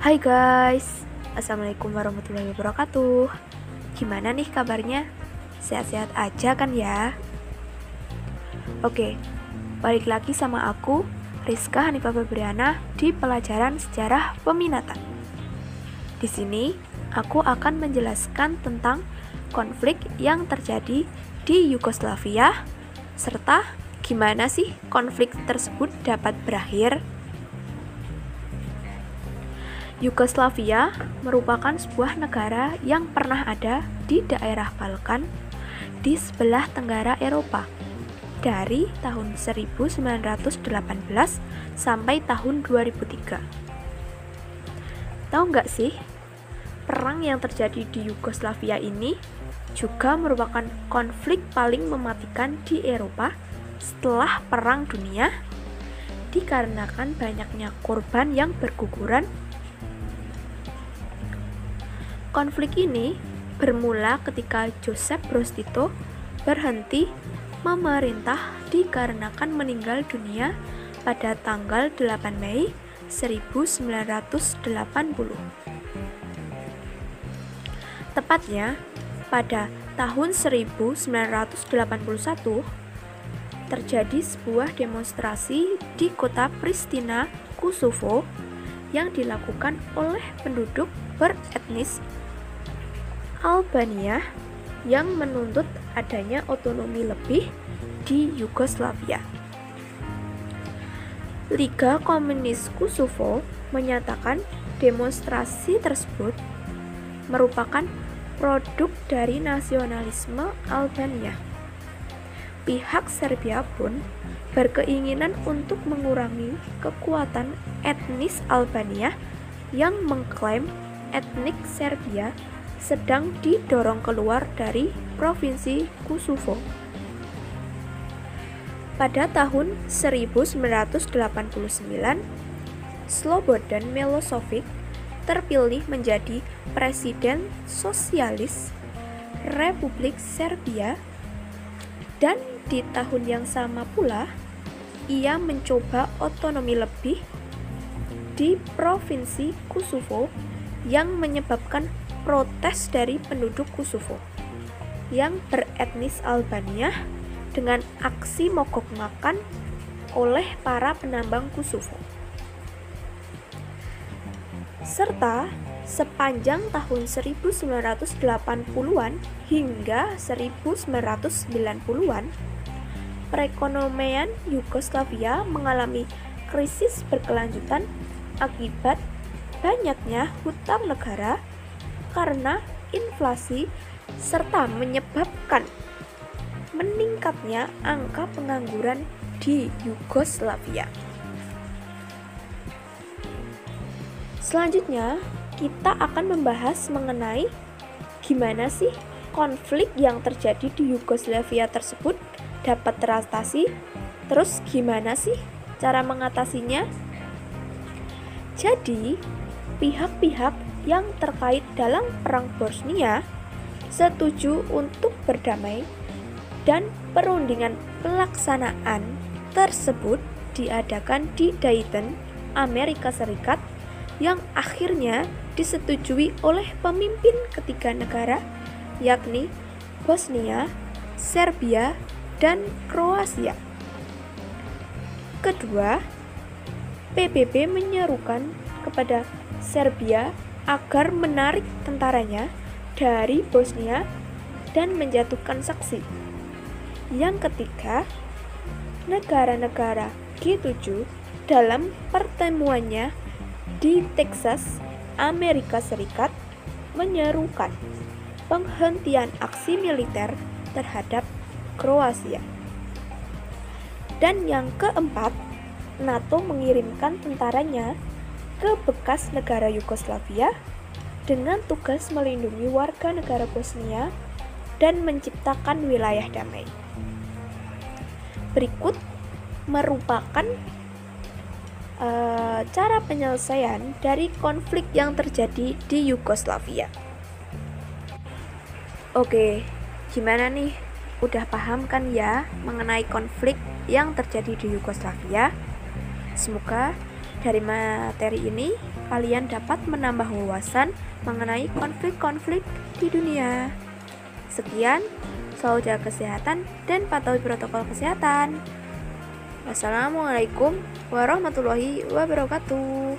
Hai guys, Assalamualaikum warahmatullahi wabarakatuh Gimana nih kabarnya? Sehat-sehat aja kan ya? Oke, balik lagi sama aku, Rizka Hanifah Febriana di pelajaran sejarah peminatan Di sini, aku akan menjelaskan tentang konflik yang terjadi di Yugoslavia serta gimana sih konflik tersebut dapat berakhir. Yugoslavia merupakan sebuah negara yang pernah ada di daerah Balkan di sebelah tenggara Eropa dari tahun 1918 sampai tahun 2003. Tahu nggak sih, perang yang terjadi di Yugoslavia ini juga merupakan konflik paling mematikan di Eropa setelah Perang Dunia dikarenakan banyaknya korban yang berguguran Konflik ini bermula ketika Joseph Broz Tito berhenti memerintah dikarenakan meninggal dunia pada tanggal 8 Mei 1980. Tepatnya pada tahun 1981 terjadi sebuah demonstrasi di kota Pristina, Kosovo yang dilakukan oleh penduduk beretnis Albania yang menuntut adanya otonomi lebih di Yugoslavia. Liga Komunis Kosovo menyatakan demonstrasi tersebut merupakan produk dari nasionalisme Albania. Pihak Serbia pun berkeinginan untuk mengurangi kekuatan etnis Albania yang mengklaim etnik Serbia sedang didorong keluar dari provinsi Kosovo. Pada tahun 1989, Slobodan Milosevic terpilih menjadi Presiden Sosialis Republik Serbia dan di tahun yang sama pula ia mencoba otonomi lebih di provinsi Kosovo yang menyebabkan protes dari penduduk Kosovo yang beretnis Albania dengan aksi mogok makan oleh para penambang Kosovo. Serta sepanjang tahun 1980-an hingga 1990-an, perekonomian Yugoslavia mengalami krisis berkelanjutan akibat banyaknya hutang negara karena inflasi serta menyebabkan meningkatnya angka pengangguran di Yugoslavia. Selanjutnya, kita akan membahas mengenai gimana sih konflik yang terjadi di Yugoslavia tersebut dapat teratasi. Terus gimana sih cara mengatasinya? Jadi, pihak-pihak yang terkait dalam Perang Bosnia setuju untuk berdamai dan perundingan pelaksanaan tersebut diadakan di Dayton, Amerika Serikat yang akhirnya disetujui oleh pemimpin ketiga negara yakni Bosnia, Serbia, dan Kroasia. Kedua, PBB menyerukan kepada Serbia agar menarik tentaranya dari Bosnia dan menjatuhkan saksi. Yang ketiga, negara-negara G7 dalam pertemuannya di Texas, Amerika Serikat menyerukan penghentian aksi militer terhadap Kroasia. Dan yang keempat, NATO mengirimkan tentaranya ke bekas negara Yugoslavia dengan tugas melindungi warga negara Bosnia dan menciptakan wilayah damai. Berikut merupakan uh, cara penyelesaian dari konflik yang terjadi di Yugoslavia. Oke, gimana nih? Udah paham kan ya mengenai konflik yang terjadi di Yugoslavia? Semoga dari materi ini, kalian dapat menambah wawasan mengenai konflik-konflik di dunia. Sekian, selalu jaga kesehatan dan patuhi protokol kesehatan. Wassalamualaikum warahmatullahi wabarakatuh.